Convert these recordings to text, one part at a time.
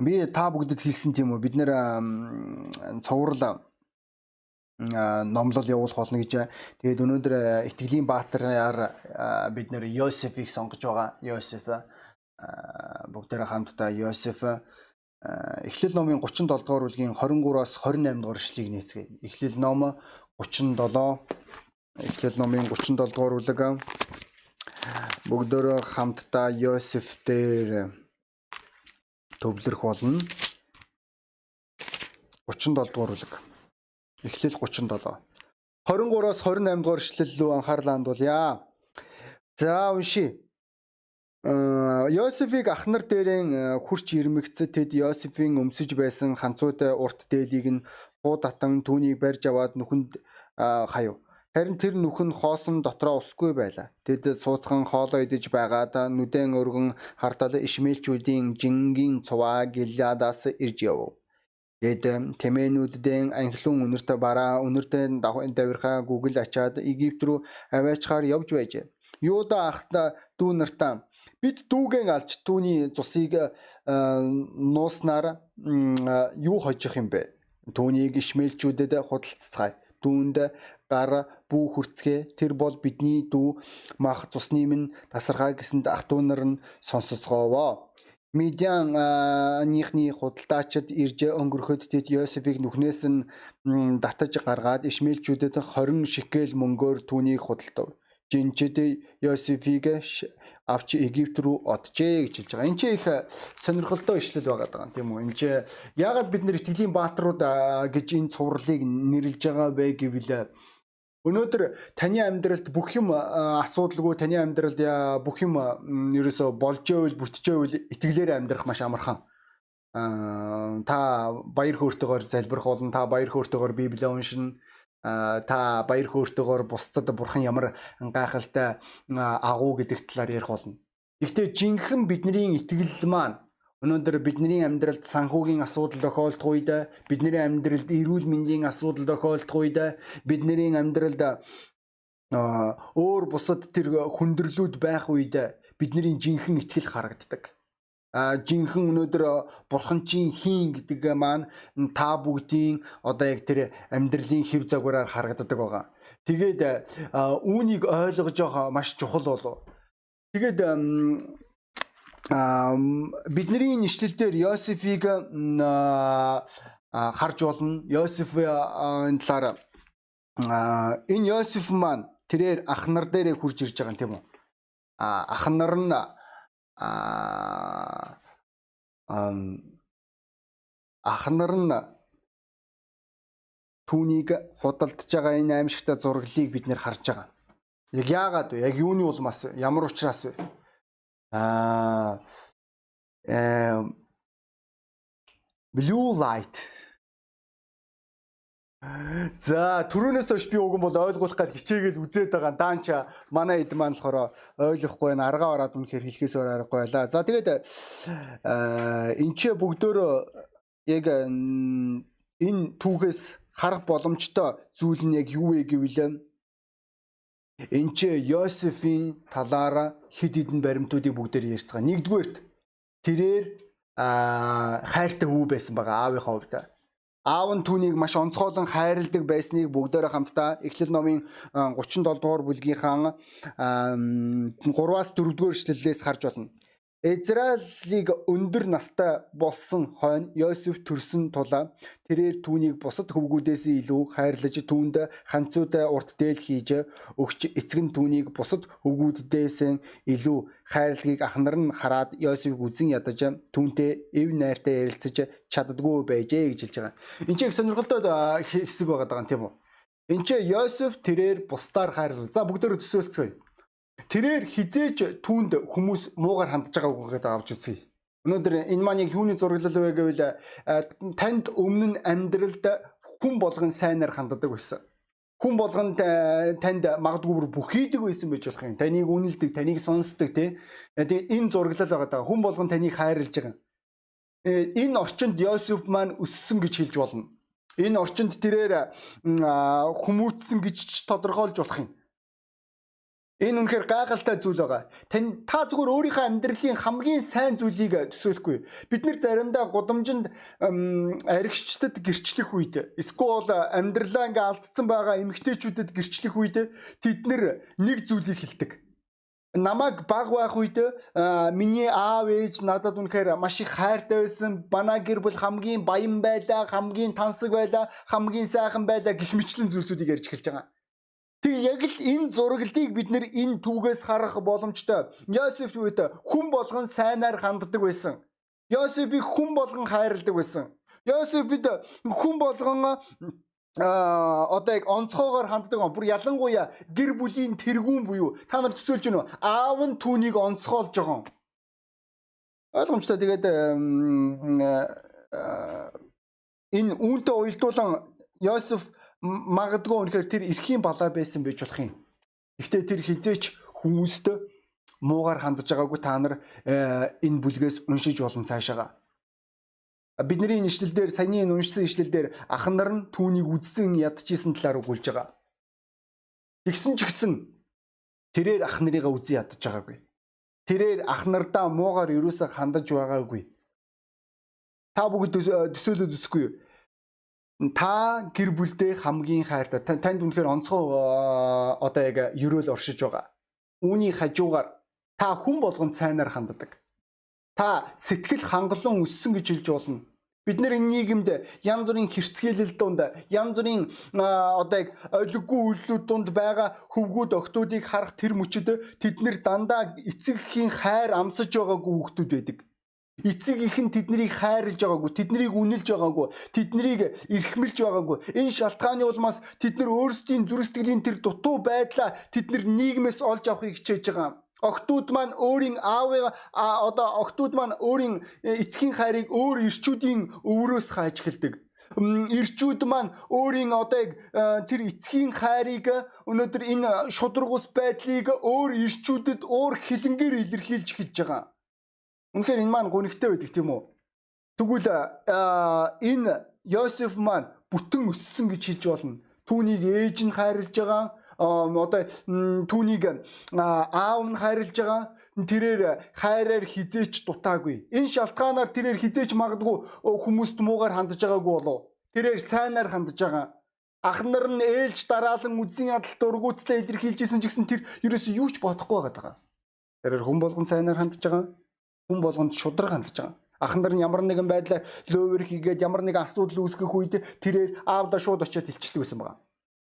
би та бүгдэд хэлсэн тийм үү бид нэр цоврал номлол явуулах болно гэж. Тэгээд өнөөдөр итгэлийн баатараар бид нэр Йосефийг сонгож байгаа. Йосеф бүгдээрээ хамтдаа Йосеф Эхлэл номын 37 дугаар бүлгийн 23-аас 28 дугаар ишлэгийг нээцгээе. Эхлэл ном 37 Эхлэл номын 37 дугаар бүлэг бүгдөө хамтдаа Йосеф дээр төвлөрөх болно. 37 дугаар бүлэг. Эхлэл 37. 23-аас 28 дугаар ишлэл рүү анхаарлаа хандуулъя. За уншия. Йосефийг ахнар дээрэн хурч ирмэгцэд тэд Йосефийн өмсөж байсан ханцуутай урт дээлийг нь хуу татан түүнийг барьж аваад нүхэнд хаяв. Харин тэр нүх нь хоосон дотроо усгүй байлаа. Тэд сууцхан хоолоо идэж байгаад нүдэн өргөн хартал ишмэлчүүдийн жингийн цуваа Гилядаас ирж яв. Тэд тэмээнүүддэн анхлын үнэртэ бараа үнэртэ давирхаа гүгэл ачаад Египт рүү аваачаар явж байжээ. Юуда ахта дүү нартаа бид дүүгэн алж түүний цусыг нууснаар юу хожих юм бэ? Түүнийг ишмэлчүүдэд худалцгаая. Дүүнд гар бүү хүрцгээ тэр бол бидний дүү мах цусны минь тасархаа гэсэнд ах дүү нар нь сонсоцгоовоо. Медиан ныхны худалдаачид ирж өнгөрөхөд тэд Йосефийг нүхнээс нь татаж гаргаад ишмэлчүүдэд 20 шикел мөнгөөр түүнийг худалдав. Жинчэд Йосефийг авч Египт рүү оджээ гэж хэлж байгаа. Энд чинь их сонирхолтой ишлэл байгаа даа тийм үү. Энд чинь яагаад бид нэр итгэлийн бааtruуд гэж энэ цувралыг нэрлэж байгаа бэ гэвэл өнөөдөр таны амьдралд бүх юм асуудалгүй таны амьдралд бүх юм ерөөсө болж ивэл бүтчихэвэл итгэлээр амьдрах маш амархан та баяр хөөртэйгээр залбирах болон та баяр хөөртэйгээр библийг уншина та баяр хөөртэйгээр бусдад бурхан ямар гайхалтай агуу гэдэг талаар ярих болно. Гэхдээ жинхэнэ бидний итгэл маань өнөөдөр бидний амьдралд санхүүгийн асуудал тохиолдох үед бидний амьдралд эрүүл мэндийн асуудал тохиолдох үед бидний амьдралд өөр бусад тэр хүндрэлүүд байх үед бидний жинхэнэ итгэл харагддаг жинхэнэ өнөөдөр бурхан чинь хийн гэдэг маань та бүгдийн одоо яг тэр амьдралын хэв загвараар харагддаг байгаа. Тэгээд үүнийг ойлгож байгаа маш чухал болов. Тэгээд бидний нэшлэл дээр Йосефийг харж болно. Йосефийн талаар энэ Йосеф маань тэрээр ах нар дээрээ хурж ирж байгаа юм тийм үү? ах нар нь аа ах нар нь түүнийг худалдаж байгаа энэ аимшигтай зураглыг бид нэр харж байгаа. Яг яагаад вэ? Яг юуны улмаас ямар учраас вэ? Аа э blue light За түрүүнээс хойш би уг нь бол ойлгуулах гал хичээгээл үзээд байгаа. Даанча манай эд маань болохоор ойлгохгүй байна. Аргаа ороод үнэхээр хэлхээс өөр аргагүй байлаа. За тэгээд энэ ч бүгдөө яг энэ түүхээс харах боломжтой зүйл нь яг юу вэ гэвэл энэ ч Йосефийн талаараа хэд хэдэн баримтуудыг бүгдээр ярьж байгаа. Нэгдүгээрт тэрээр хайртай хүү байсан байгаа аавынхаа хувьд Аав нь түүнийг маш онцгойлон хайрладаг байсныг бүгдээрээ хамтдаа Эхлэл номын 37 дугаар бүлгийнхаа 3-аас 4 дугаар эшлэлээс харж байна. Израилийг өндөр настай болсон хойно Йосеф төрсөн тулаа тэрээр түүнийг бусад хөвгүүдээс илүү хайрлаж түүнд ханцуутай урт дээл хийж өгч эцэг нь түүнийг бусад хөвгүүдээс илүү хайрлагыг ахнар нь хараад Йосефийг үзен ядаж түүнтэй эв найртай ярилцаж чаддгүй байжээ гэж хэлж байгаа. Энд чинь сонирхолтой хэсэг байгаа даа тийм үү? Энд чинь Йосеф тэрээр бусдаар хайрлал. За бүгдөө төсөөлцгөөе. Тэрээр хизээж түүнд хүмүүс муугар хандж байгааг гэдээ авч үзье. Өнөөдөр энэ маань яг юуны зураглал вэ гэвэл танд өмнө нь амьдралд хүн болгон сайнаар ханддаг байсан. Хүн болгон танд магадгүй бүх хийдэг байсан байж болох юм. Таныг үнэлдэг, таныг сонсдог тий. Тэгээ энэ зураглал байгаа даа. Хүн болгон таныг хайрлаж байгаа. Энэ орчинд Йосеф маань өссөн гэж хэлж болно. Энэ орчинд тэрээр хүмүүцсэн гэж тодорхойлж болох юм. Энэ үнэхээр гайхалтай зүйл байгаа. Тань та зүгээр өөрийнхөө амьдралын хамгийн сайн зүйлийг төсөөлөхгүй. Бид нэр заримдаа гудамжинд аригчдад гэрчлэх үед эсвэл амьдралаа ингээ алдсан байгаа эмэгтэйчүүдэд гэрчлэх үед тэд нэг зүйлийг хэлдэг. Намаг баг байх үед миний аав ээж надад үнэхээр маш их хайртай байсан. Манай гэр бүл хамгийн баян байлаа, хамгийн тансаг байлаа, хамгийн сайхан байлаа гэх мэтлэн зүйлсүүдийг ярьж эхэлж байгаа. Тэг яг л энэ зураглыг бид нэр энэ түүгээс харах боломжтой. Йосеф үед хүн болгон сайнаар ханддаг байсан. Йосефийг хүн болгон хайрладаг байсан. Йосефид хүн болгон а одоо яг онцгоогоор ханддаг он бүр ялангуяа гэр бүлийн тэргүүн буюу та нар төсөөлж гинөө аав нь түүнийг онцгоолж байгаа. Ойлгомжтой тэгээд энэ үүнтэй уялдуулан Йосеф магадгүй үнэхээр тэр эрхийн балаа байсан байж болох юм. Гэхдээ тэр хизээч хүмүүст муугар хандж байгаагүй та нар э, энэ бүлгээс уншиж болон цаашаага. Бидний энэ ишлэлдэр саяны энэ уншсан ишлэлдэр ах нар нь түүнийг үдсэн ядчихсан талаар өгүүлж байгаа. Тэгсэн ч гэсэн тэрээр ах нарыгаа үзэн ядж байгаагүй. Тэрээр ах нардаа муугар юусаа хандаж байгаагүй. Та бүгд төсөөлөд үзэхгүй юу? Та гэр бүлдээ хамгийн хайртай танд үнэхээр онцгой одоо яг ерөөл оршиж байгаа. Үүний хажуугаар та хүн болгонд сайнаар ханддаг. Та сэтгэл хангалуун өссөн гэж хэлж болно. Бид нэр нийгэмд янз бүрийн хэрцгийлэл донд янз бүрийн одоо яг олиггүй үйлүүд донд байгаа хөвгүүд охтуудыг харах тэр мөчөд тэд нэр дандаа эцэг эхийн хайр амсаж байгаагүй хүүхдүүд байдаг. Эцэг их нь тэднийг хайрлж байгаагүй, тэднийг үнэлж байгаагүй, тэднийг эрхмэлж байгаагүй. Энэ шалтгааны улмаас тэд нар өөрсдийн зүрх-сэтгэлийн тэр дутуу байдлаа тэд нар нийгмээс олж авахыг хичээж байгаа. Охтууд маань өөрийн аавыг одоо охтууд маань өөрийн э, эцгийн хайрыг өөр ирчүүдийн өврөөс хааж эхэлдэг ирчүүд маань өөрийн одоо яг э, тэр эцгийн хайрыг өнөөдөр энэ шудрагус байдлыг өөр ирчүүдэд уур хилэнгээр илэрхийлж эхэлж байгаа. Үнэхээр энэ маань гонигтай байдаг тийм үү? Тэгвэл энэ Йосеф маань бүтэн өссөн гэж хэлж болно. Түүнийг ээж нь хайрлаж байгаа. Одоо түүнийг аав нь хайрлаж байгаа. Тэрээр хайраар хизээч дутаагүй. Энэ шалтгаанаар тэрээр хизээч магадгүй хүмүүст муугаар хандж байгаагүй болов. Тэрээр сайнаар хандж байгаа. Ах нар нь ээлж дараалан үзэн ядалт ургууцлаа илэрхийлжсэн ч гэсэн тэр ерөөсөө юу ч бодохгүй байгаа. Тэрээр хүн болгон сайнаар хандж байгаа хүн болгонд шудраг хандж байгаа. Ах нар нь ямар нэгэн байдлаар лөөвөр хийгээд ямар нэгэн асуудал үүсгэх үед тэрээр аавда шууд очиод хилчдэг байсан байгаа.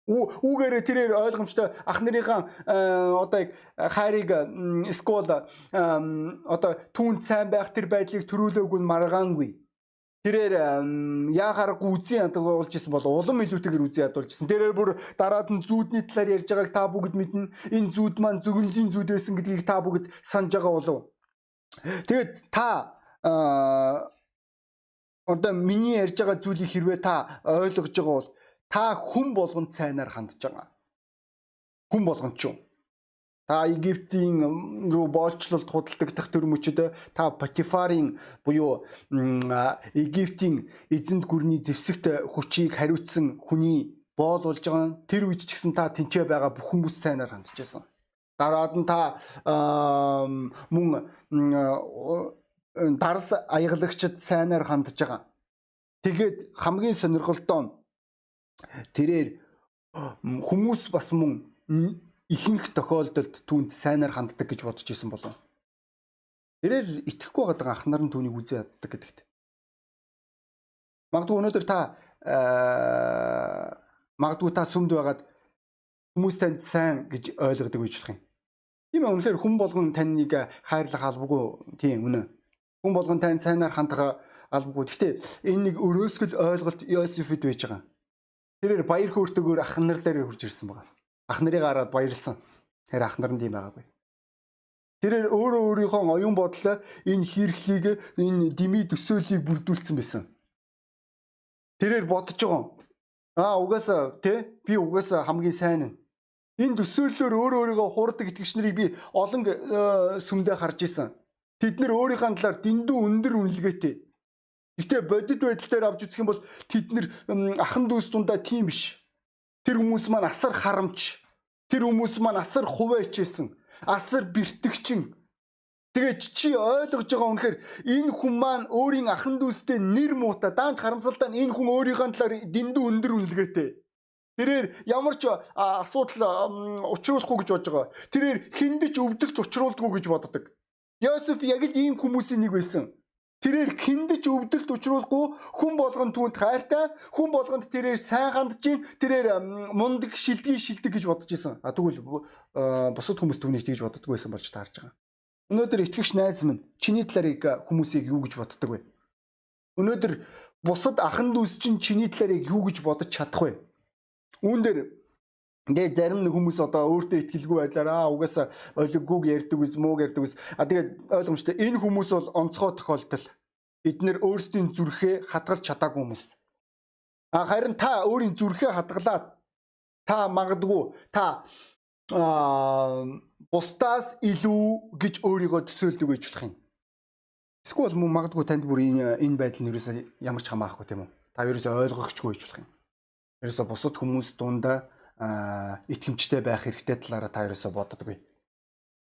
Үүгээрээ тэрээр ойлгомжтой ах нарынхаа э, одоо яг хайрыг скол одоо түүнд сайн байх тэр байдлыг төрүүлээгүй нь маргаангүй. Тэрээр яахааргүй үзэн ядуулж исэн бол улам илүүтэйгээр үзэн ядуулж исэн. Тэрээр бүр дараад нь зүүдний талаар ярьж байгааг та бүгд мэднэ. Энэ зүүд маань зөвгөнлийн зүүд байсан гэдгийг та бүгд санаж байгаа болов. Тэгээд та одоо миний ярьж байгаа зүйлийг хэрвээ та ойлгож байгаа бол та хүн болгонд сайнаар хандж байгаа. Хүн болгонд ч юм. Та Египтийн рүү боолчлолт худалдагдах төр мөчөд та Патифарын буюу Египтийн эзэнт гүрний зэвсэгт хүчийг хариуцсан хүний боол болж байгаа. Тэр үед ч гэсэн та тэнцээ байгаа бүх хүмүүс сайнаар хандж байсан. Дараад нь та мөн дарс аягалагчд сайнаар хандж байгаа. Тэгээд хамгийн сонирхолтой тэрээр хүмүүс бас мөн ихэнх тохиолдолд түүнд сайнаар ханддаг гэж бодож исэн болов. Тэрээр итгэхгүй байгаа ах нар нь түүнийг үзээ яддаг гэдэгт. Магадгүй өнөөдөр та магадгүй та сүмд байгаад хүмүүс танд сайн гэж ойлгодог байж болох юм. Тийм ээ үнэхээр хүн болгон таныг хайрлах албагүй тийм үнэ. Хүн болгон тань сайнаар хандах албагүй. Гэхдээ энэ нэг өрөөсгөл ойлголт Йосефид байж байгаа. Тэрээр баяр хөөртөгөөр ах нар дээр хурж ирсэн байгаа. Ах нарыг хараад баярлсан. Тэр ах нар нь тийм байгаагүй. Тэрээр өөрөө өөрийнхөө оюун бодлоо энэ хэрэглийг энэ дими төсөөллийг бүрдүүлсэн байсан. Тэрээр бодож байгаа. Аа угаасаа тий би угаасаа хамгийн сайн нь Энэ төсөөллөөр өөр өөрийгөө хуурдаг итгэгч нарыг би олон э, сүмдээ харж исэн. Тэд нэр өөрийнхөө талаар дэндүү өндөр үнэлгээтэй. Гэтэ бодит байдал дээр авч үзэх юм бол тэд нэр ахан дүүс дундаа тийм биш. Тэр хүмүүс маань асар харамч. Тэр хүмүүс маань асар хувайчээсэн. Асар бэртгчин. Тэгээд чи ойлгож байгаа үнэхээр энэ хүн маань өөрийн ахан дүүстэй нэр муута даанч харамсалтай энэ хүн өөрийнхөө талаар дэндүү өндөр үнэлгээтэй. Тэрээр ямар ч асуудал учруулахгүй гэж бодож байгаа. Тэрээр хиндэж өвдөлт учруулдаггүй гэж боддог. Йосеф яг л ийм хүмүүсийн нэг байсан. Тэрээр хиндэж өвдөлт учруулахгүй хүн болгонд түүнд хайртай, хүн болгонд тэрээр сайн хандж гин, тэрээр мундаг шилдэг шилдэг гэж бодож исэн. А тэгвэл бусад хүмүүс түүнийг тэгж боддоггүй байсан болж таарж байгаа. Өнөөдөр итгэгч найз минь чиний талаар хүмүүсийг юу гэж боддог вэ? Өнөөдөр бусад ахан дүүс чинь чиний талаар юу гэж бодож чадах вэ? Үүн дээр Тэгээ зарим нэг хүмүүс одоо өөртөө ихтгэлгүй байдлаар аа угаасаа олиггүйг ярьдаг үз мууг ярьдаг үз. А тэгээд ойлгомжтой энэ хүмүүс бол онцгой тохиолдол. Бид нэр өөрсдийн зүрхээ хадгалж чадаагүй хүмүүс. А харин та өөрийн зүрхээ хадгалаад та магадгүй та аа бусдаас илүү гэж өөрийгөө төсөөлдөг гэж болох юм. Эсвэл мөн магадгүй танд бүр энэ энэ байдал нь ерөөсөө ямар ч хамаахгүй тийм үү? Та ерөөсөө ойлгохчгүй гэж болох юм. Ерөөсөө бусад хүмүүс дундаа итгэмжтэй байх хэрэгтэй талаараа та ерөөсө боддоггүй.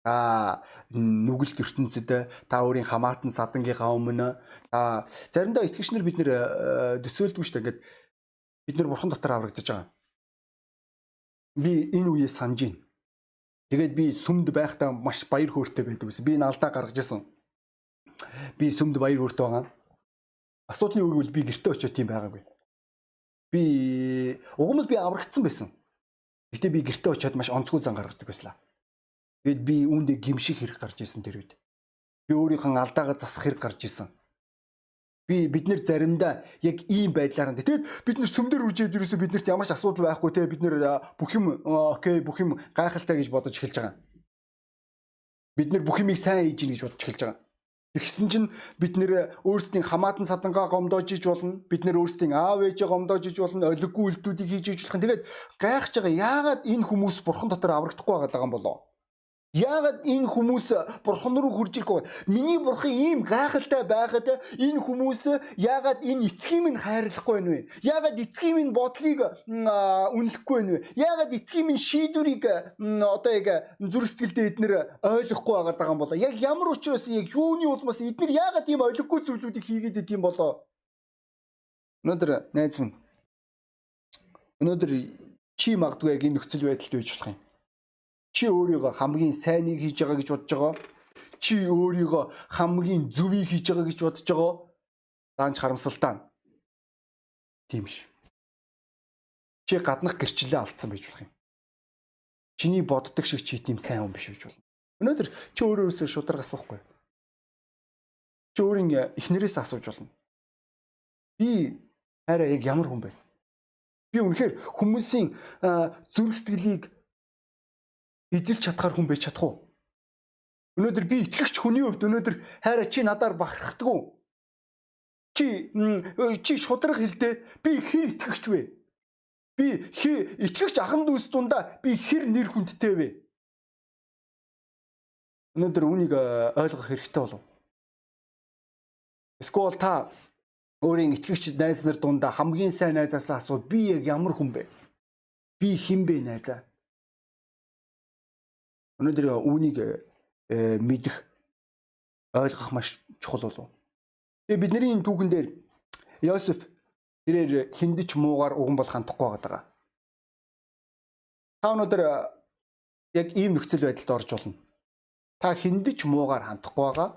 Та нүгэлт ертөнцид та өөрийн хамаатан садангийнхаа өмнө та заримдаа итгэгчнэр бид нэр төсөөлдөг шүү дээ. Ингээд бид нэр бурхан дотор аврагдаж байгаа. Би энэ үеэ санаж байна. Тэгээд би сүмд байхдаа маш баяр хөөртэй байдаг байсан. Би энэ алдаа гаргаж исэн. Би сүмд баяр хөөртэй байгаа. Асуудлын үг бол би гэртээ очиод тийм байгаагүй. Би угмал би аврагдсан байсан. Гэтэ би гэртээ очиод маш онцгой зан гаргадаг байсан. Тэгэд би үүндээ гимших хэрэг гарч исэн тэр үед. Би өөрийнхөө алдаагаа засах хэрэг гарч исэн. Би бид нэр заримдаа яг ийм байдлаар нь. Тэгэд бид нэр сүмдэр үржээд ерөөсөө биднэрт ямар ч асуудал байхгүй те бид нэр бүх юм окей бүх юм гайхалтай гэж бодож эхэлж байгаа. Бид нэр бүх юмыг сайн хийж гин гэж бодож эхэлж байгаа. Тэгсэн чинь бид нэр өөрсдийн хамаатан садангаа гомдоож иж болно. Бид нэр өөрсдийн аав ээжээ гомдоож иж болно. Олиггүй үйлдэлүүдийг хийж иж болох. Тэгээд гайхаж байгаа яагаад энэ хүмүүс бурхан дотор аврагдахгүй байгаа юм болоо? Яагаад энэ хүмүүс бурхан руу хурж ирэхгүй? Миний бурхан ийм гайхалтай байхад энэ хүмүүс яагаад энэ эцгийн минь хайрлахгүй байна вэ? Яагаад эцгийн минь бодлыг үнэлэхгүй байна вэ? Яагаад эцгийн минь шийдвэрийг одоо яг зүрх сэтгэлдээ эднэр ойлгохгүй байгаа юм болоо? Яг ямар учраас яг юуны улмаас эднэр яагаад ийм ойлгохгүй зүйлүүдийг хийгээд идэв юм болоо? Өнөөдөр найз минь өнөөдөр чи магадгүй яг энэ нөхцөл байдалд байж болох юм Чи өөрийгөө хамгийн сайныг хийж байгаа гэж бодож байгаа. Чи өөрийгөө хамгийн зөвийг хийж байгаа гэж бодож байгаа. Даанч харамсалтай. Тийм ш. Чи гаднах гэрчлэлээ алдсан байж болох юм. Чиний боддог шиг чи тийм сайн хүн биш байж болно. Өнөөдөр чи өөрөөсөө шударга асуухгүй. Чи өөрийн эхнэрээс асууж болно. Би арай яг ямар хүн бэ? Би үнэхээр хүмүүсийн зүрх сэтгэлийг эзэлж чадхаар хүн байж чадах уу? Өнөөдөр би итгэгч хүний хувьд өнөөдөр хайраа чи надаар бахархдаггүй. Чи чи шудраг хэлдэ би хэр итгэгч вэ? Би итгэгч ахан дүүс дундаа би хэр нэр хүндтэй вэ? Өнөөдөр үүнийг ойлгох хэрэгтэй болов. Эсвэл та өөрийн итгэгч найз нар дундаа хамгийн сайн найзаасаа асуу би яг ямар хүн бэ? Би хэн бэ найзаа? Өнөөдөр үүнийг э, мэдэх ойлгох маш чухал болов. Тэгээ бидний энэ түүхэн дээр Йосеф тэрээр хиндэж муугаар уган бол хандахгүй байгаа. Та өнөөдөр яг ийм нөхцөл байдалд орж болно. Та хиндэж муугаар хандахгүй байгаа.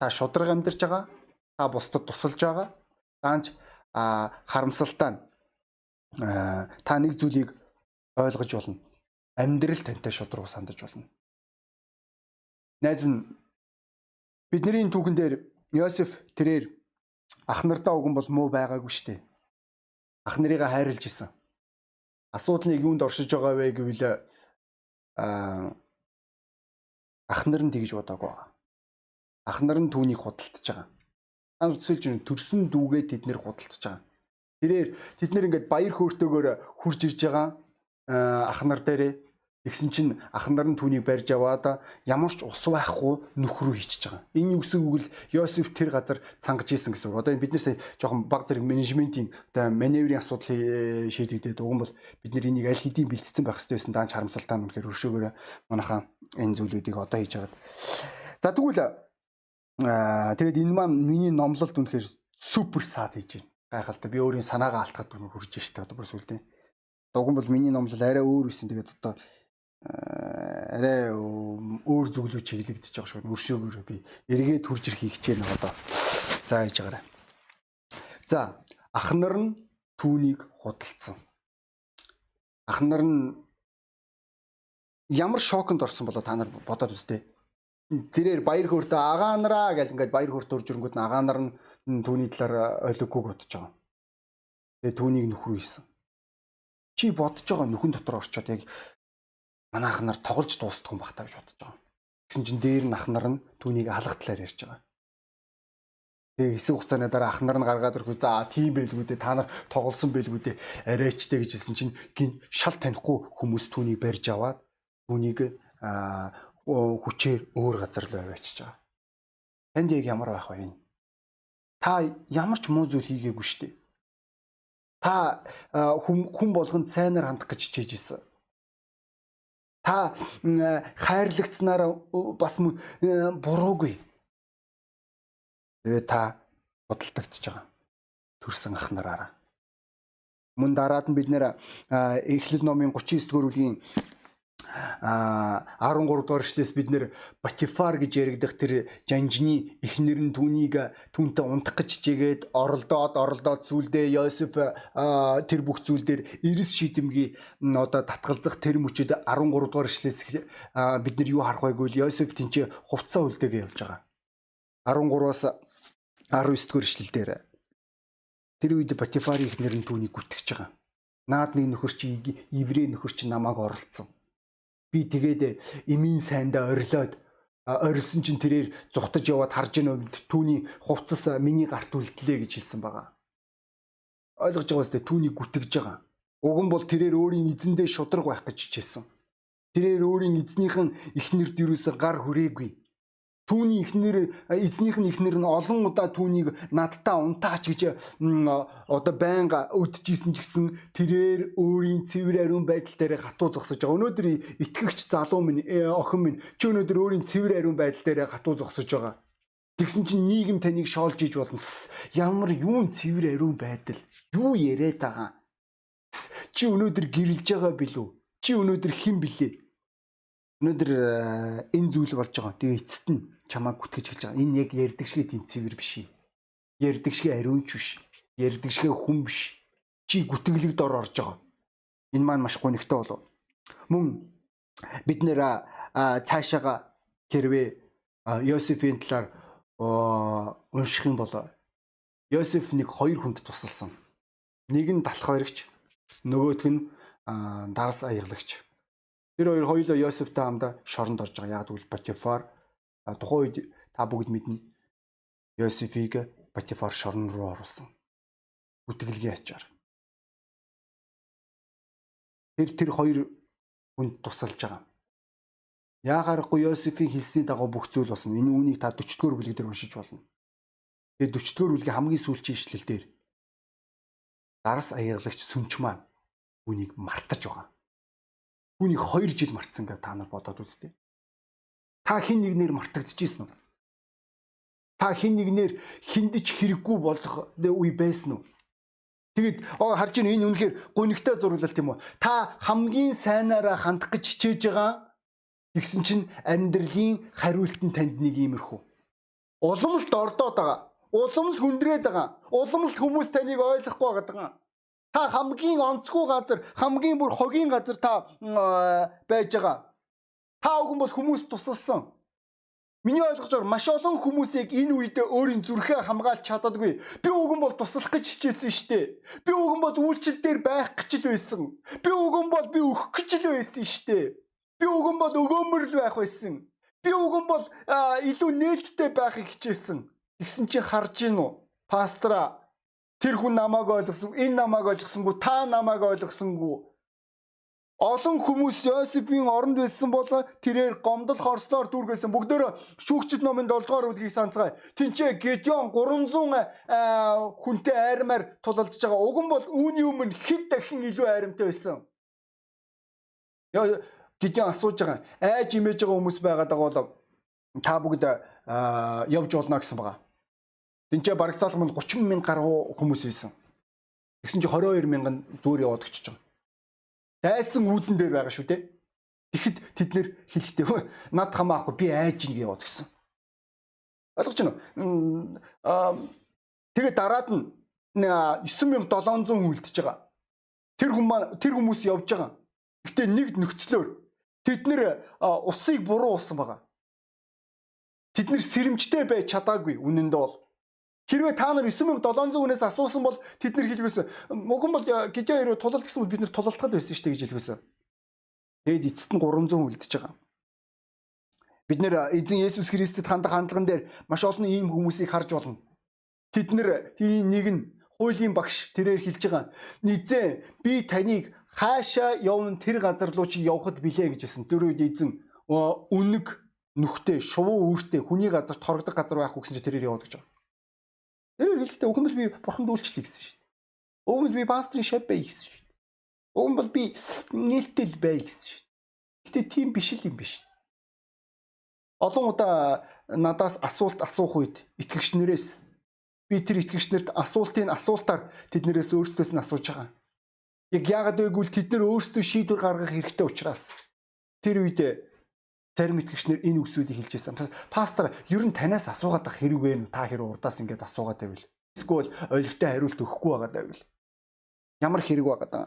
Та шудраг амьдарч байгаа. Та бусдад тусалж байгаа. Даанч харамсалтай та нэг зүйлийг ойлгож болно амьдрал тантай шудраг сандаж болно. Найз минь бидний түүхэн дээр Йосеф тэрээр ах нартаа уган бол муу байгаагүй штэ. Ах нарыгаа хайрлж исэн. Асуудлыг юунд оршиж байгаа вэ гэвэл аа ах нар нь тэгж бодоагүй байгаа. Ах нар нь түүнийг худалдаж байгаа. Та үзүүлж байна төрсөн дүүгээ тэд нэр худалдаж байгаа. Тэрээр тэд нэр ингээд баяр хөөртэйгээр хурж ирж байгаа ах нар дээрээ Тэгсэн чинь ах нар нь түүнийг барьж аваад ямар ч ус байхгүй нүх рүү хийчихэж байгаа. Энэ юу гэсэн үг л Йосеф тэр газар цангаж исэн гэсэн үг. Одоо энэ бид нар сая жоохон баг зэрэг менежментийн одоо маневрын асуудал шийдэгдээд уг нь бол бид нар энийг аль хэдийн бэлтгэсэн байх хэрэгтэй байсан даанч харамсалтай нь үнэхээр өршөөгөөрэ манайхаа энэ зүйлүүдийг одоо хийж байгаад. За тэгвэл аа тэгээд энэ маань миний номлолд үнэхээр супер саад хийж байна. Гайхалтай би өөрийн санаагаа алдахад хүрж штэ одоо бүр сүлдээ. Уг нь бол миний номлол арай өөр байсан. Тэгээд одоо арай өөр зүглүү чиглэгдэж байгаа шүү. Өршөөгөр би эргээд хурж ирэх хичээнэ одоо. За хийж байгаарай. За ах нар нь түүнийг худалдсан. Ах нар нь ямар шоконд орсон болоо та нар бодоод үзтээ. Тэрээр баяр хөөртөө агаа нараа гэл ингээд баяр хөөртөө урж ирэнгүүт агаа нар нь түүний талаар ойлгоогүй бодож байгаа. Тэгээ түүнийг нөхрөө хийсэн. Чи бодож байгаа нөхөн дотор орчоод яг манай ах нар тоглож дуустдаг юм бахтаа гэж бодож байгаа. Тэгсэн чинь дээр нь ах нар нь түүнийг алах талаар ярьж байгаа. Тэгээ хэсэг хугацааны дараа ах нар нь гаргаад ирэхгүй за тийм байлгүй дээ та нар тоглосон байлгүй дээ арайчтэй гэж хэлсэн чинь гин шал танихгүй хүмүүс түүнийг барьж аваад түүнийг хүчээр өөр газар руу аваачиж байгаа. Танд яг ямар байх вэ? Та ямар ч муу зүйл хийгээгүй шүү дээ. Та хүн болгонд сайнаар хандах гэж хичээж исэн та хайрлагцнаар бас буруугүй. Тэгээ та бодолтогдож байгаа. Төрсэн ах нараараа. Мөн дараад нь бид нэр Эхлэл номын 39 дугаар бүлгийн а 13 дугаар эшлээс бид нэр Батифар гэж яригдах тэр жанжны эхнэр нь түүнийг түүнтэй унтах гэж чигээд оролдоод оролдоод зүйлдээ Йосеф тэр бүх зүйлдер эрс шийдэмгий одоо татгалзах тэр мөчөд 13 дугаар эшлээс бид нар юу харах байгүй л Йосеф тэнцээ хувцас үлдээгээ явж байгаа. 13-аас 19 дугаар эшлэлдэр тэр үед Батифарын эхнэр нь түүнийг гүтгэж байгаа. Наад нэг нөхөр чи еврей нөхөр чи намайг оролцсон би тэгээд эмийн сайндаа орилоод орилсон чинь тэрээр зүхтаж яваад харж ийн түүний хувцас миний гарт үлдлээ гэж хэлсэн байгаа. Ойлгож байгаа үстэй түүнийг гүтгэж байгаа. Уг нь бол тэрээр өөрийн эзэндээ шудраг байх гэж хичээсэн. Тэрээр өөрийн эзнийхэн ихнэрд юусэн гар хүрээгүй. Түүний ихнэр эзнийх нь ихнэр нь олон удаа түүнийг надтай унтаач гэж одоо байнга өдчихсэн ч гэсэн тэрээр өөрийн цэвэр ариун байдал дээр хатуу зогсож байгаа. Өнөөдөр итгэгч залуу минь э, охин минь чи өнөөдөр өөрийн цэвэр ариун байдал дээр хатуу зогсож байгаа. Тэгсэн чинь нийгэм таныг шоолж иж болно. Ямар юун цэвэр ариун байдал? Юу яриад байгаа? Чи өнөөдөр гэрэлж байгаа билүү? Чи өнөөдөр хэн блэ? Өнөөдөр э, энэ зүйл болж байгаа. Тэгээ эцэст нь чамайг гүтгэж хэлж байгаа. Энэ яг ярддаг шиг тэмцэвэр биш. Ярддаг шиг ариунч биш. Ярддаг шиг хүн биш. Чи гүтгэлэг дор орж байгаа. Энэ маань маш гонигтай болов. Мөн бид нэр цаашаага хэрвээ Йосефийн талаар унших юм бол Йосеф нэг хоёр хүнд тусалсан. Нэг нь далах хоёрогч, нөгөөх нь дарс аягалагч. Тэр хоёр хоёулаа Йосефтэй хамтаа шоронд орж байгаа. Яг тэгвэл Потифар тухайн үед та бүгд мэднэ. Йосефийг Батифар шорон руу оруулсан. Үтгэлгийн ачаар. Тэр тэр хоёр хүнд тусалж байгаа. Яагаарахгүй Йосефийн хэлсний дагуу бүх зүйл болсон. Энэ үүнийг та 40 дугаар бүлэг дээр уншиж болно. Тэгээд 40 дугаар бүлгийн хамгийн сүүлчийн ишлэл дээр дарс аягалагч сүнч маань үнийг мартаж байгаа. Түүнийг 2 жил мартсан гэж та нар бодоод үзтээ. Та хин нэгнээр мартагдчихсэн үү? Та хин нэгнээр хиндэж хэрэггүй болох үе байсан уу? Тэгэд харж ийн энэ үнэхээр гонигтай зурлал тийм үү? Та хамгийн сайнаараа хандах гэж хичээж байгаа Тэгсэн чинь амьдралын хариулт нь танд нэг иймэрхүү. Уламжлалт ордоод байгаа. Уламжлалт хүндрээд байгаа. Уламжлалт хүмүүс таныг ойлгохгүй байгаа. Та хамгийн онцгүй газар, хамгийн бүр хогийн газар та байж байгаа. Та бүхэн бол хүмүүс тусалсан. Миний ойлгожоор маш олон хүмүүсийг энэ үед өөрийн зүрхээ хамгаалж чаддаггүй. Би үгэн бол туслах гэж хичээсэн штэ. Би үгэн бол үйлчлэл дээр байх гэж л байсан. Би үгэн бол би өөх гэж л байсан штэ. Би үгэн бол өгөөмөр л байх байсан. Би үгэн бол илүү нээлттэй байхыг хичээсэн. Тэгсэн чи харж гин үү? Пастора тэр хүн намайг ойлгосон, энэ намайг ойлгосонгүй, та намайг ойлгосонгүй Олон хүмүүс Йосефийн оронд байсан бол тэрээр гомдол хорслоор дүүргэсэн. Бүгдөө шүүгчд номын 7 дугаар бүлгийг санацгаая. Тинчээ Гедеон 300 хүнтэй айрмаар тулалдж байгаа. Уг нь бол үүний өмнө хэд дахин илүү айрамтай байсан. Гедеон асууж байгаа. Айж имэж байгаа хүмүүс байгаад байгаа бол та бүгд явж болно гэсэн байгаа. Тинчээ барагцаалганд 30 мянга гаруй хүмүүс байсан. Тэгсэн чи 22 мянган зүгээр яваад очиж байгаа дайсан үүдэн дээр байгаа шүү те. Тэгэхэд тэд нэр хэлэхдээ над хамаахгүй би айж ийн яваад гисэн. Ойлгож байна уу? Аа тэгээ дараад нь 9700 хүн үлдчихэж байгаа. Тэр хүмүүс тэр хүмүүс явж байгаа. Гэтэ нэг нөхцлөөр тэд нэр усыг буруу уусан байгаа. Тэд нэр сэрэмжтэй байж чадаагүй үнэндээ бол Хэрвээ та нар 9700 хүнээс асуусан бол тэд нар хэлгээсэн. Уг нь бол гидё хэрэг тулалт гэсэн бол бид нар тулалтахад байсан шүү дээ гэж хэлгээсэн. Тэгэд эцэст нь 300 үлдчихэж байгаа. Бид нэр эзэн Есүс Христэд хандах хандлаган дээр маш олон ийм хүмүүсийг харж болно. Тэд нэр тийм нэг нь хуулийн багш тэрээр хэлж байгаа. Низээ би таныг хаашаа явна тэр газар руу чи явхад билээ гэж хэлсэн. Тэр үед эзэн үнэг нүхтэй шувуу үүртэй хүний газар торгодог газар байхгүй гэсэн чи тэрээр яваад гэж байгаа. Тэр хэлэхдээ уг нь би бурханд үйлчлэе гэсэн дээ. Уг нь би пастрын шав бай гэсэн дээ. Уг нь би нээлттэй бай гэсэн дээ. Гэтэ тийм биш л юм биш. Олон удаа надаас асуулт асуух үед итгэгчнэрээс би тэр итгэгчнэрт асуултын асуултаар тэднэрээс өөрсдөөс нь асууж байгаа. Яг яагаад вэ гэвэл тэд нар өөрсдөө шийдвэр гаргах хэрэгтэй учраас тэр үед зарим итгэгчнэр энэ үгсүүдийг хэлж байсан. Пастор, ер нь танаас асуугаад ах хэрэг вэ? Та хэрэг урдаас ингэж асуугаад байвал. Эсвэл ойлгохтой хариулт өгөхгүй байгаа байвал. Ямар хэрэг байгаа даа.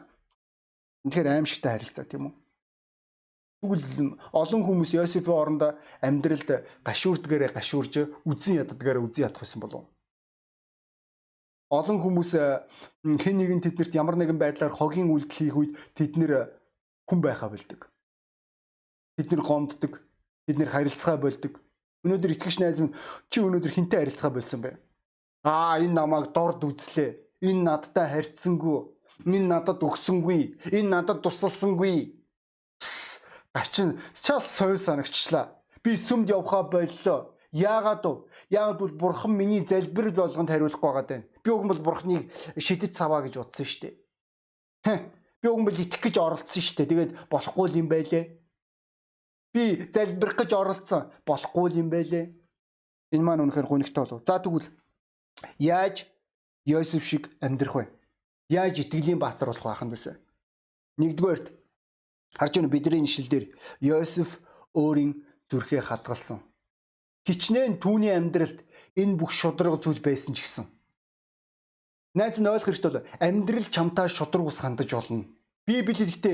Тэгэхээр аимшигтай харилцаа тийм үү? Тэгвэл олон хүмүүс Йосефийн орондоо амьдралд гашуурдгаараа гашуурж, үзэн яддгаараа үзэн ядах байсан болов. Олон хүмүүс хэн нэгэн тэднэрт ямар нэгэн байдлаар хогийн үйлдэл хийх үед тэднэр хүн байхаа бэлдэг бид нэр гомддог. Бид нэр харилцаа болдог. Өнөөдөр итгэгч найз минь чи өнөөдөр хинтээ харилцаа болсон бэ? Аа энэ намайг дорд үзлээ. Энэ надтай харьцсангүй. Энэ надад өгсөнгүй. Энэ надад тусалсангүй. Ачин чал соёл санагчлаа. Би сүмд явхаа боллоо. Яагаад вэ? Яагаад бол бурхан миний залбирал болгонд хариулахгүй байгаа даа. Би уг бол бурханыг шидэт цаваа гэж утсан штеп. Би уг бол итгэх гэж оролцсон штеп. Тэгээд болохгүй юм байлээ. Би залбирах гэж оролцсон болохгүй юм байлээ. Энэ маань үнэхээр гонигтой болов. За тэгвэл яаж Йосеф шиг амьдрах вэ? Яаж итгэлийн баатар болох байханд вэ? Нэгдүгээрт харж байна бидний ишлэлдэр Йосеф өөрийн зүрхээ хадгалсан. Хичнээн түүний амьдралд энэ бүх шудраг зүйл байсан ч гэсэн. Найз нь ойлгох хэрэгтэй бол амьдрал чамтай шудраг ус хандаж болно. Библиэлд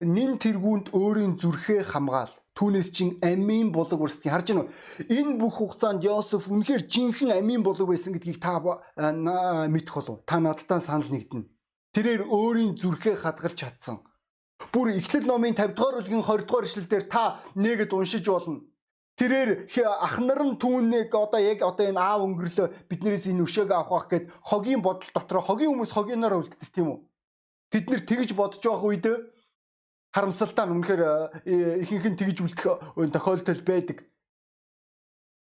нин тэргуунд өөрийн зүрхээ хамгаал түүнээс чин амийн булаг үрсдгийг харж байна уу? Энэ бүх хугацаанд Йосеф үнэхээр жинхэнэ амийн булаг байсан гэдгийг та мэдэх болов. Та надтай санал нэгдэнэ. Тэрээр өөрийн зүрхээ хадгалж чадсан. Бүр Эхлэл номын 50 дугаар бүлгийн 20 дугаар ишлэлдэр та нэгэд уншиж болно. Тэрээр ах нар нь түүнийг одоо яг одоо энэ аав өнгөрлөө биднээс энэ өшөөг авах гэд хогийн бодол дотор хогийн хүмүүс хогиноор үлддэг тийм үү? Тэд нэр тэгж бодож байх үед харамсалтай нь үнэхээр э, ихэнх нь тэгж үлдэх тохиолдол байдаг.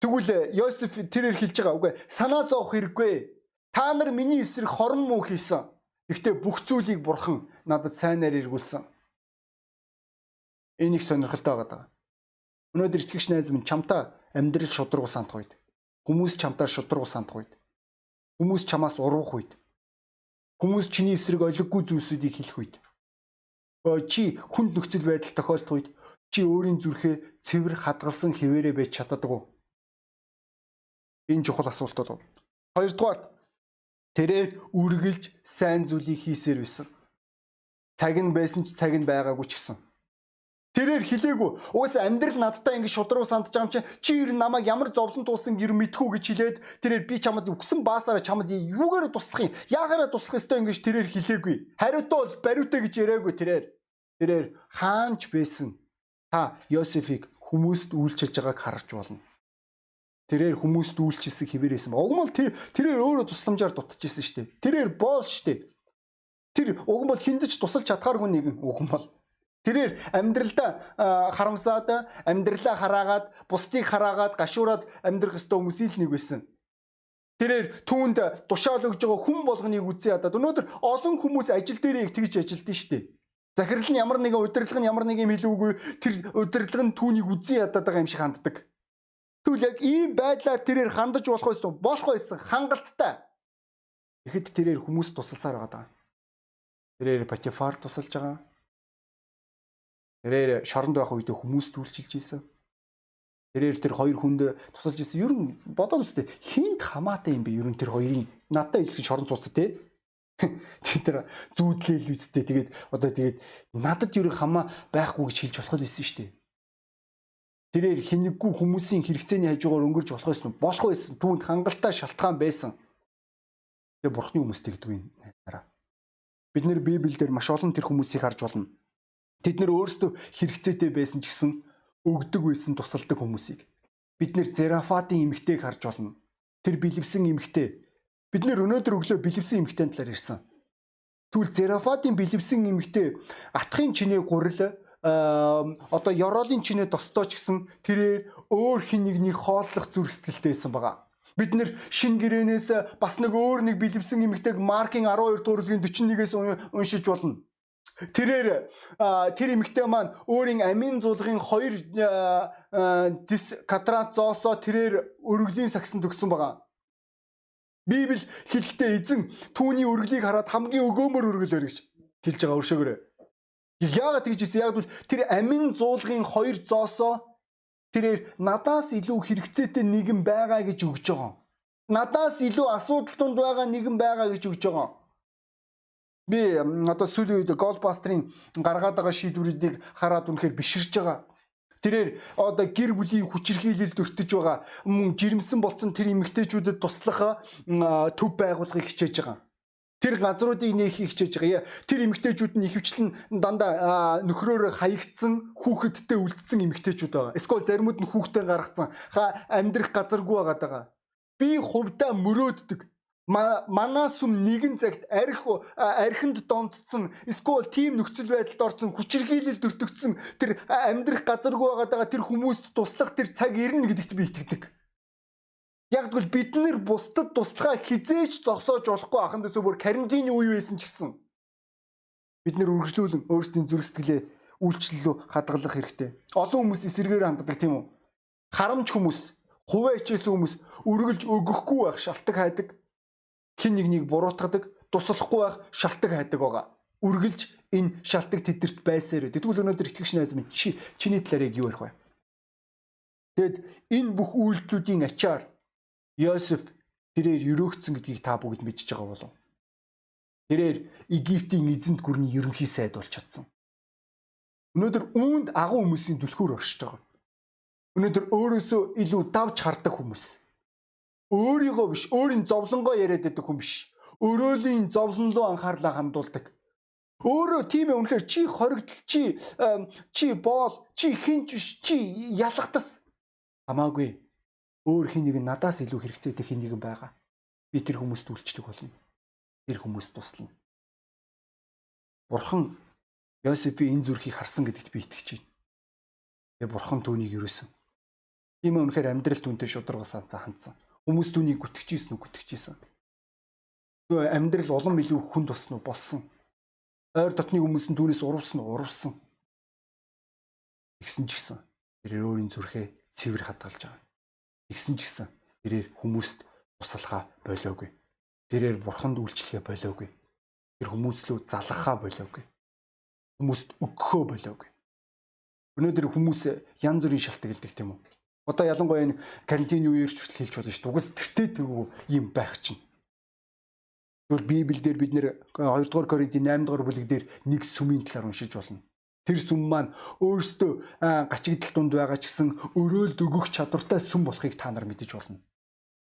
Тэгвэл Йосеф тэрээр хэлж байгаа үгүй санаа зовох хэрэггүй. Та нар миний эсрэг хорон муу хийсэн. Гэхдээ бүх зүйлийг бурхан надад сайнаар эргүүлсэн. Энэ их сонирхолтой байгаа. Өнөөдөр итгэгч найз минь чамтай амьдрал шудраг сандах үед хүмүүс чамтай шудраг сандах үед хүмүүс чамаас уруух үед хүмүүс чиний эсрэг олиггүй зүйлсүүдийг хэлэх үед чи хүнд нөхцөл байдал тохиолдох үед чи өөрийн зүрхээ цэвэр хадгалсан хിവэрэ байж чаддаггүй. Энэ чухал асуултууд. Хоёрдугаар тэрээр үргэлж сайн зүйлийг хийсээр байсан. Цаг нь байсан ч цаг нь байгаагүй ч гэсэн. Тэрээр хэлээгүй. Угаасаа амьдрал надтай ингэ шудруу сандж байгаа юм чи чи ер нь намайг ямар зовлон туулсан гэр мэдхүү гэж хэлээд тэрээр би чамд өгсөн баасаараа чамд юугаар туслах юм? Яагаараа туслах ёстой ингэж тэрээр хэлээгүй. Хариутай бол бариутай гэж яриаггүй тэрээр. Тэрээр хаанч байсан та Йосефийг хүмүүст үйлчилж байгааг харж болно. Тэрээр хүмүүст үйлчилсэн хിവэрээсэн. Уг нь бол тэр тэрээр өөрөө тусламжаар дутчихсэн шүү дээ. Тэрээр боол шүү дээ. Тэр уг нь бол хиндэж тусалж чадхааргүй нэгэн уг нь бол Тэрээр амьдралдаа харамсаад, амьдралаа хараагаад, бусдыг хараагаад, гашуураад амьдрах ёстой хүмүүсийн л нэг байсан. Тэрээр түүнд тушаал өгж байгаа хүн болгоныг үзээ ядаад өнөөдөр олон хүмүүс ажил дээрээ тэгж ажилдсан шүү дээ. Захирал нь ямар нэгэн удирдлага нь ямар нэг юм хэлүүгүй тэр удирдлага нь түүнийг үзээ ядаад байгаа юм шиг ханддаг. Тэгвэл яг ийм байдлаар тэрээр хандаж болох байсан болох байсан хангалттай. Тэгэхэд тэрээр хүмүүс тусалсаар байгаа. Тэрээр Патифар тусалж байгаа. Тэрээр шоронд байх үед хүмүүс түлчилж ийсэн. Тэрээр тэр хоёр хүнд тусалж ийсэн. Ер нь бодоод үстэй хинт хамаатай юм бэ? Ер нь тэр хоёрын надтай ижлэг шоронд суудсан тий. Тэр зүүдлээл үстэй. Тэгээд одоо тэгээд надад ер нь хамаа байхгүй гэж хэлж болох байсан шүү дээ. Тэрээр хинэггүй хүмүүсийн хэрэгцээний хажуугаар өнгөрч болох байсан. Болох байсан. Түүнд хангалттай шалтгаан байсан. Тэгээ бурхны хүмүүстэй гэдэг юм найзаараа. Бид нэр Библиэлд маш олон тэр хүмүүсийг харж болно. Тэд нэр өөрсдөө хэрэгцээтэй байсан ч гэсэн өгдөг байсан тусалдаг хүмүүсийг. Бид нэр Зерафатын эмгтэйг харж болно. Тэр бэлэвсэн эмгтэй. Бид нэр өнөөдөр өглөө бэлэвсэн эмгтэн талаар ярьсан. Тэгвэл Зерафатын бэлэвсэн эмгтэй атхын чинээ гурил одоо Yorолын чинээ достооч гэсэн тэрээр өөр хин нэгнийг хооллох зүрх сэтгэлтэйсэн байгаа. Бид нэр шин гэрээнээс бас нэг өөр нэг бэлэвсэн эмгтэйг Маркийн 12 дугаар бүлгийн 41-ээс уншиж болно. Тэрээр тэр эмэгтэй маань өөрийн амийн зулгын хоёр зис катрат зоосоо тэрээр өргөлийн сагсан төгсөн байгаа. Библи хэлэхдээ эзэн түүний өргөлийг хараад хамгийн өгөөмөр өргөлөөр гэж хэлж байгаа өршөөгөрөө. Яагаад тэгж ийсэн? Яг бол тэр амин зуулгын хоёр зоосоо тэрээр надаас илүү хэрэгцээтэй нэгэн байгаа гэж өгж байгаа. Надаас илүү асуудал тунд байгаа нэгэн байгаа гэж өгж байгаа. Би одоо сүүлийн үед Голбастрын гаргаад байгаа шийдвэрүүдийг хараад үнэхээр биширж байгаа. Тэрээр одоо гэр бүлийн хүчирхийлэлд өртөж байгаа мөн жирэмсэн болсон тэр эмэгтэйчүүдэд туслах төв байгуулахыг хичээж байгаа. Тэр газруудыг нээхийг хичээж байгаа. Тэр эмэгтэйчүүд нь ихэвчлэн дандаа нөхрөөр хаягдсан хүүхэдтэй үлдсэн эмэгтэйчүүд байгаа. Эсвэл заримуд нь хүүхдээ гаргацсан. Ха амьдрах газаргүй байгаа. Би хувьдаа мөрөөддөг манаас юм нэгэн цагт арх архинд донтсон эсвэл тийм нөхцөл байдалд орсон хүчирхийлэлд өртөгдсөн тэр амьдрах газаргүй байгаа тэр хүмүүст туслах тэр цаг ирнэ гэдэгт би итгэдэг. Яг тэгвэл бид нэр бусдад туслахаа хизээч зогсоож болохгүй ахын дэсөө бүр карантины үе байсан ч гэсэн бид нэр үргэлжлүүлэн өөрсдийн зүрх сэтгэлээ үйлчлэлөө хадгалах хэрэгтэй. Олон хүмүүс эсэргээр ханддаг тийм үү? Харамч хүмүүс, хуваа хичээсэн хүмүүс үргэлж өгөхгүй байх шалтгаан хайдаг хин нэг нэг буруутгадаг, туслахгүй байх шалтгаан хайдаг байгаа. Үргэлж энэ шалтгаан тэдэрт байсаар. Тэгвэл өнөөдөр итгэгч найз минь чи чиний талаар яг юу ярих вэ? Тэгэд энэ бүх үйлдэлүүдийн ачаар Йосеф тэрээр өрөөгцөн гэдгийг та бүгд мэдж байгаа болов. Тэрээр Египтийн эзэнт гүрний ерөнхий сайд болж чадсан. Өнөөдөр үүнд агуу хүмүүсийн түлхүүр оршиж байгаа. Өнөөдөр өөрөөсөө илүү давж хардаг хүмүүс өөрийгөө биш өөрийн зовлонгоо яриад байдаг хүн биш. Өрөөлийн зовлон руу анхаарлаа хандуулдаг. Өөрөө тийм ээ үнэхээр чи хоригдл чи чи боол чи хинч биш чи ялгатас хамаагүй өөр хин нэг надаас илүү хэрэгцээтэй хин нэгэн байгаа. Би тэр хүмүүст үйлчлэх болно. Тэр хүмүүст туслана. Бурхан Йосефийн энэ зүрхийг харсан гэдэгт би итгэж байна. Тэгээ бурхан түүнийг юусэн. Тийм ээ үнэхээр амьдрал түүнтэй шударгаас хандсан. Хүмүүс түүнийг гүтгэжсэн үү гүтгэжсэн. Нөгөө амьдрал улам илүү хүнд болсон уу болсон. Ойр дотны хүмүүс нь түүнээс урвсан уу урвсан. Тэгсэн ч гэсэн тэрээр өөрийн зүрхээ цэвэр хадгалж байгаа. Тэгсэн ч гэсэн тэрээр хүмүүст туслахаа болоогүй. Тэрээр бурханд үйлчлэхээ болоогүй. Тэр хүмүүс лөө залгахаа болоогүй. Хүмүүст өгөхөө болоогүй. Өнөөдөр хүмүүс янз бүрийн шалтгаалдаг тийм үү? Одоо ялангуяа энэ карантины үеэр ч хүртэл хэлж болно шүү дээ. Угс тэртээ тэргүй юм байх чинь. Тэгвэл Библиэлд бид нэр 2 дугаар Коринтын 8 дугаар бүлэг дээр нэг сүмийн талаар уншиж болно. Тэр сүм маань өөрсдөө гачигдал дунд байгаа ч гэсэн өрөөлд өгөх чадвартай сүм болохыг та нар мэдэж болно.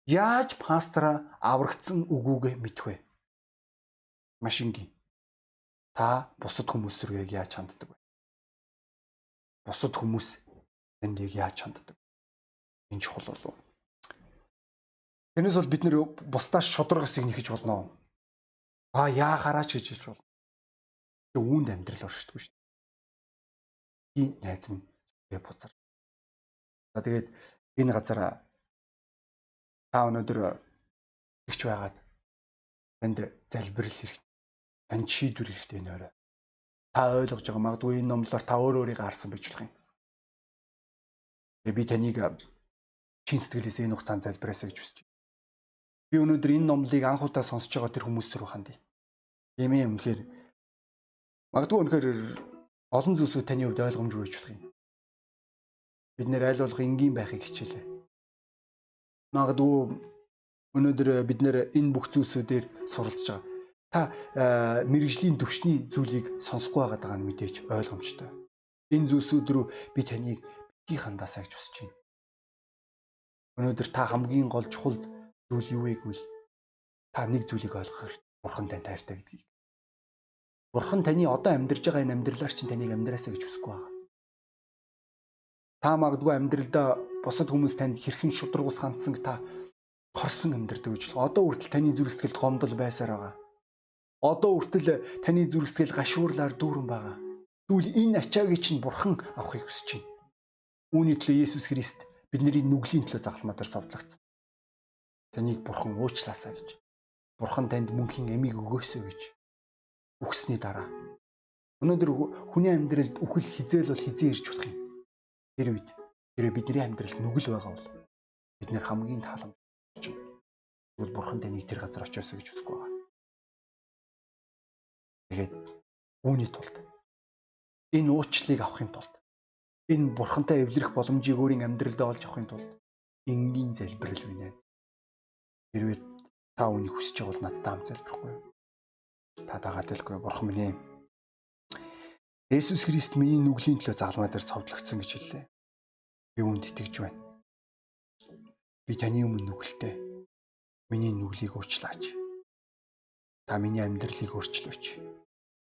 Яаж пастора аврагдсан үгүйгээ мэдэх вэ? Машингийн. Та бусад хүмүүс рүү яаж ханддаг вэ? Бусад хүмүүс энд яг яаж ханддаг? Энэ чухал болов. Тэрнээс бол бид нэр бусдаас шударгасыг нэхэж болно. А яа хараач гэж хэлж болно. Үүнд амьдрал оршдгүй шүү дээ. би найз минь бузар. За тэгээд энэ газар та өнөөдөр тэгч байгаад танд залбирал хэрэгтэй. Танд шийдвэр хэрэгтэй нөрөө. Та ойлгож байгаа магадгүй энэ номлоор та өөр өөрийгөө харсан болох юм. Тэгээ би таныг чин сэтгэлээс энэ хугацаанд залбираасаа гэж хүсэж байна. Би өнөөдөр энэ номлыг анх удаа сонсож байгаа тэр хүмүүс рүү хандъя. Тийм ээ үнэхээр магадгүй үнэхээр олон зүйлсүүд таны хувьд ойлгомжгүй байж болох юм. Бид нэр аль болох энгийн байхыг хичээлээ. Магадгүй өнөөдөр бид нэр энэ бүх зүйлсүүдээр суралцж байгаа. Та мэрэгжлийн төвчний зүйлийг сонсохгүй байгаа нь мэдээж ойлгомжтой. Энэ зүйлсүүд рүү би таныг битгий хандаасаа гэж хүсэж байна. Өнөөдөр та хамгийн гол чухал зүйл юу вэ гэвэл та нэг зүйлийг ойлгох хэрэгтэй. Бурхан танд хайртай гэдгийг. Бурхан таны одоо амьдарч байгаа энэ амьдралаар чинь таныг амьдраасаа гэж хүсэхгүй байгаа. Та магадгүй амьдралдаа бусад хүмүүс танд хэрхэн шудрагус хандсан та хорсон амьдрдаг гэж. Одоо үртэл таны зүрх сэтгэлд гомдол байсаар байгаа. Одоо үртэл таны зүрх сэтгэл гашуурлаар дүүрэн байгаа. Тэгвэл энэ ачаагийг чинь бурхан авахыг хүсэж байна. Үүний төлөө Есүс Христ бидний нүглийн төлөө загламаа дээр зовдлогдсон. Таныг бурхан уучлаасаа гэж. Бурхан танд мөнхийн эмийг өгөөсэй гэж үгсний дараа өнөөдөр хүний амьдралд үхэл хизээл бол хизээ ирж болох юм. Тэр үед тэр бидний амьдралд нүгэл байгаа бол бид нэр хамгийн тааламж чинь. Тэгвэл бурхан таны тэр газар очиосоо гэж хүсэхгүй байгаа. Тэгээд үүний тулд энэ уучлалыг авахын тулд энэ бурхантай эвлэрэх боломжийг өөрийн амьдралд олж авахын тулд энгийн залбирал бинэ. Хэрвээ та үүнийг хүсэж байгаа бол надтай хамт залбирахгүй юу? та дагаадалгүй бурхан минь. Есүс Христ миний нүглийн төлөө заалмаа дээр цовдлогдсон гэж хэллээ. Би үүнд итгэж байна. Би таны өмнө нүгэлтэй. Миний нүглийг уучлаач. Та миний амьдралыг өөрчлөөч.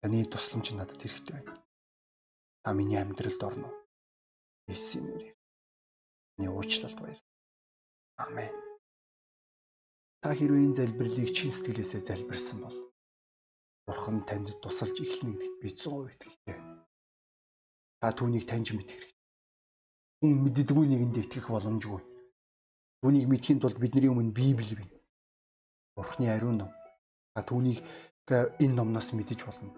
Таны тусламж надад хэрэгтэй байна. Та миний амьдралд орно. Есүсийн нэрээр. Миний уучлалт баяр. Амен. Та хэрвээ энэ залбирлыг чин сэтгэлээсээ залбирсан бол Бурхан танд тусалж эхлэнэ гэдэгт би 100% итгэлтэй. Та түүнийг таньж мэдэх хэрэгтэй. Хүн мэддэггүй нэгэнд итгэх боломжгүй. Түүнийг мэдхийн тулд бидний өмнө Библи бий. Бурхны ариун ном. Та түүнийг энэ номноос мэдэж болно.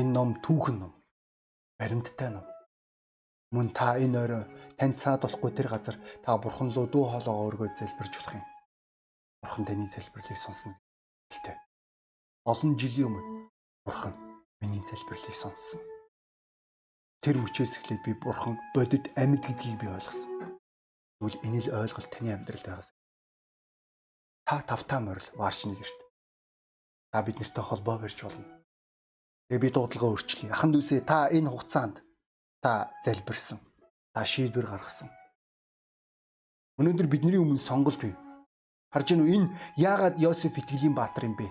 Энэ ном түүхэн ном. Баримттай ном. Мөн та энэ орой танд цаад болохгүй тэр газар та бурхан руу дуу хоолойгоо өргөж залбирч болох юм. Бурхан таны залбирлыг сонсно гэлтэй олон жилийн өмнө бурхан миний залбирлыг сонссон. Тэр мөчөөс эхлээд би бурхан бодит амьд гэдгийг би ойлгосон. Тэгвэл энэ л ойлголт таны амьдралд байгаас. Та тавтаа морил варшны гэрт. Та бид нартай холбоо барьж болно. Тэгээ би дуудлагаа өөрчлөе. Ахан дүүсээ та энэ хугацаанд та залбирсан. Та шийдвэр гаргасан. Өнөөдөр бидний өмнө сонголт бий. Харж гинүү энэ яагаад Йосеф итгэлийн баатар юм бэ?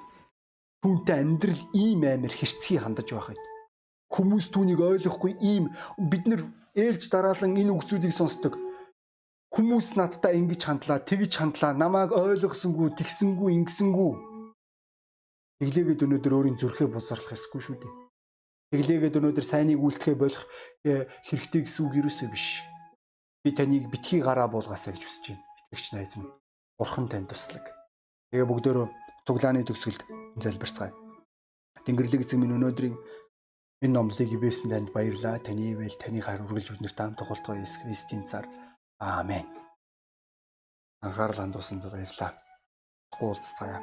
түүнтэй амьдрал ийм амар хэрцгий хандаж байхад хүмүүс түүнийг ойлгохгүй ийм бид нар ээлж дараалан энэ үгсүүдийг сонсдог хүмүүс надтай ингэж хандлаа тэгж хандлаа намайг ойлгосонгүй тэгсэнгүй ингэсэнгүй тэглээгээд өнөөдөр өөрийн зүрхээ бусарлах эсгүй шүү дээ тэглээгээд өнөөдөр сайныг үлдэхэ болох э, хэрэгтэй гэсэн үг юусоо биш би таныг битгий гараа буулгаасаа гэж хүсэж байна итгэгч найз минь бурхан танд туслаг тэгээ бүгдөө цуглааны төгсгөлд залбирцгаая. Тэнгэрлэг эзэн минь өнөөдрийн энэ номлыг ивэсэн танд баярлалаа. Таны ивэл таны хар үргэлж биднэрт таам тоглолтгоо Есүс Христийн цаар. Аамен. Анхаарал хандуулсанд баярлалаа. Гуулцгаая.